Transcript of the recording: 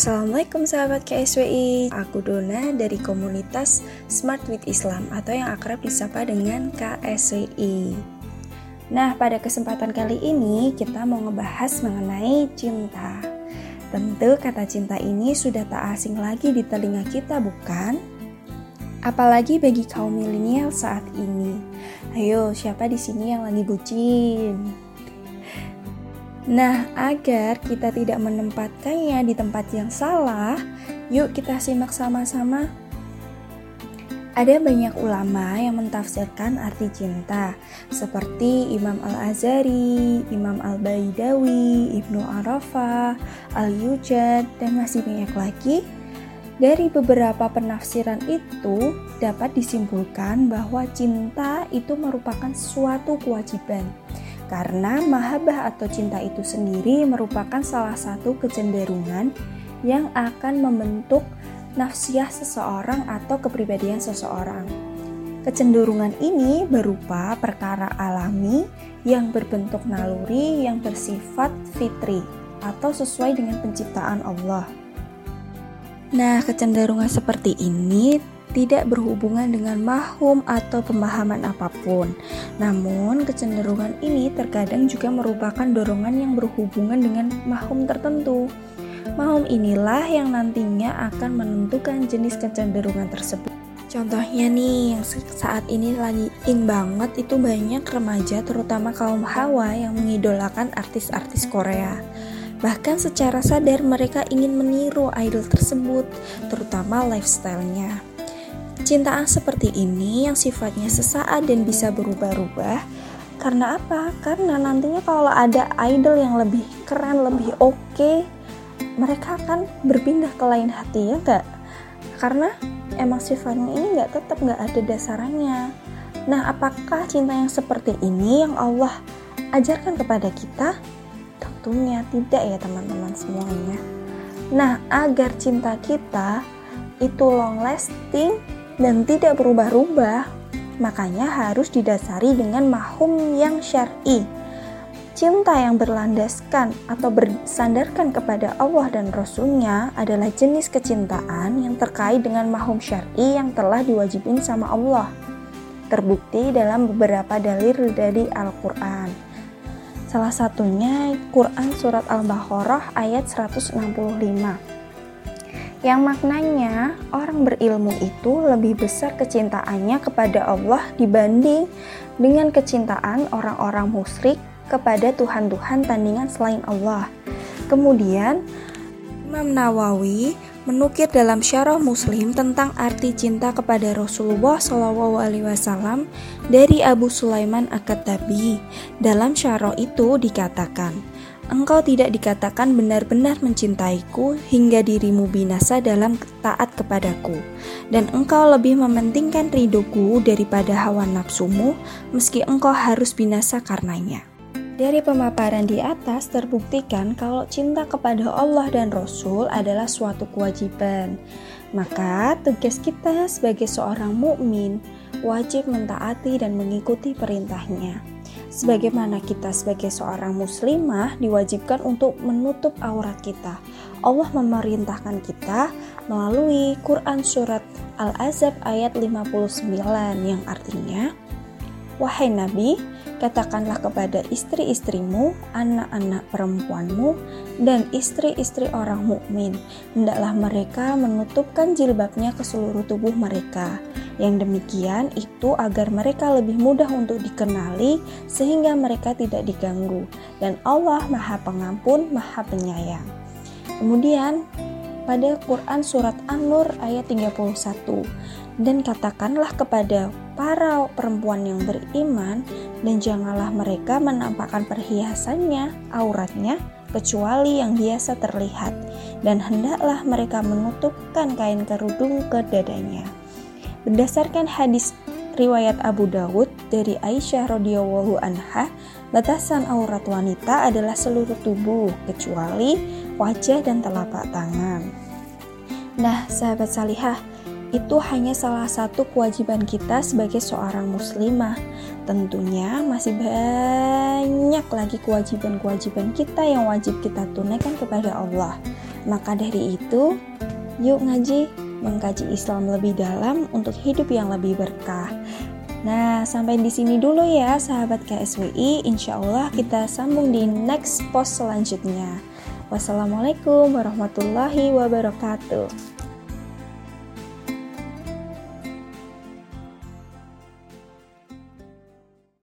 Assalamualaikum sahabat KSWI Aku Dona dari komunitas Smart with Islam Atau yang akrab disapa dengan KSWI Nah pada kesempatan kali ini kita mau ngebahas mengenai cinta Tentu kata cinta ini sudah tak asing lagi di telinga kita bukan? Apalagi bagi kaum milenial saat ini Ayo siapa di sini yang lagi bucin? Nah, agar kita tidak menempatkannya di tempat yang salah, yuk kita simak sama-sama. Ada banyak ulama yang mentafsirkan arti cinta, seperti Imam Al-Azhari, Imam Al-Baidawi, Ibnu Arafah, Al-Yujad, dan masih banyak lagi. Dari beberapa penafsiran itu dapat disimpulkan bahwa cinta itu merupakan suatu kewajiban karena mahabbah atau cinta itu sendiri merupakan salah satu kecenderungan yang akan membentuk nafsiyah seseorang atau kepribadian seseorang. Kecenderungan ini berupa perkara alami yang berbentuk naluri yang bersifat fitri atau sesuai dengan penciptaan Allah. Nah, kecenderungan seperti ini tidak berhubungan dengan mahum atau pemahaman apa pun. Namun, kecenderungan ini terkadang juga merupakan dorongan yang berhubungan dengan mahum tertentu. Mahum inilah yang nantinya akan menentukan jenis kecenderungan tersebut. Contohnya nih, yang saat ini lagi in banget itu banyak remaja terutama kaum hawa yang mengidolakan artis-artis Korea. Bahkan secara sadar mereka ingin meniru idol tersebut, terutama lifestyle-nya. Cintaan seperti ini yang sifatnya sesaat dan bisa berubah-ubah karena apa? Karena nantinya kalau ada idol yang lebih keren, lebih oke, okay, mereka akan berpindah ke lain hati ya enggak? Karena emang sifatnya ini nggak tetap nggak ada dasarnya. Nah, apakah cinta yang seperti ini yang Allah ajarkan kepada kita? Tentunya tidak ya teman-teman semuanya. Nah, agar cinta kita itu long lasting dan tidak berubah-ubah, makanya harus didasari dengan mahum yang syar'i. Cinta yang berlandaskan atau bersandarkan kepada Allah dan Rasulnya adalah jenis kecintaan yang terkait dengan mahum syar'i yang telah diwajibin sama Allah. Terbukti dalam beberapa dalil dari Al-Quran. Salah satunya Quran Surat Al-Baqarah ayat 165 yang maknanya orang berilmu itu lebih besar kecintaannya kepada Allah dibanding dengan kecintaan orang-orang musyrik kepada Tuhan-Tuhan tandingan selain Allah. Kemudian Imam Nawawi menukir dalam syarah Muslim tentang arti cinta kepada Rasulullah SAW dari Abu Sulaiman Akatabi. Dalam syarah itu dikatakan, engkau tidak dikatakan benar-benar mencintaiku hingga dirimu binasa dalam taat kepadaku, dan engkau lebih mementingkan ridhoku daripada hawa nafsumu, meski engkau harus binasa karenanya. Dari pemaparan di atas terbuktikan kalau cinta kepada Allah dan Rasul adalah suatu kewajiban. Maka tugas kita sebagai seorang mukmin wajib mentaati dan mengikuti perintahnya sebagaimana kita sebagai seorang muslimah diwajibkan untuk menutup aurat kita. Allah memerintahkan kita melalui Quran surat Al-Azab ayat 59 yang artinya Wahai Nabi, katakanlah kepada istri-istrimu, anak-anak perempuanmu, dan istri-istri orang mukmin, hendaklah mereka menutupkan jilbabnya ke seluruh tubuh mereka. Yang demikian itu agar mereka lebih mudah untuk dikenali sehingga mereka tidak diganggu. Dan Allah Maha Pengampun, Maha Penyayang. Kemudian pada Quran surat An-Nur ayat 31 dan katakanlah kepada para perempuan yang beriman dan janganlah mereka menampakkan perhiasannya, auratnya, kecuali yang biasa terlihat dan hendaklah mereka menutupkan kain kerudung ke dadanya. Berdasarkan hadis riwayat Abu Dawud dari Aisyah radhiyallahu anha, batasan aurat wanita adalah seluruh tubuh kecuali wajah dan telapak tangan. Nah, sahabat salihah, itu hanya salah satu kewajiban kita sebagai seorang muslimah. Tentunya masih banyak lagi kewajiban-kewajiban kita yang wajib kita tunaikan kepada Allah. Maka dari itu, yuk ngaji, mengkaji Islam lebih dalam untuk hidup yang lebih berkah. Nah, sampai di sini dulu ya sahabat KSWI. Insya Allah kita sambung di next post selanjutnya. Wassalamualaikum warahmatullahi wabarakatuh.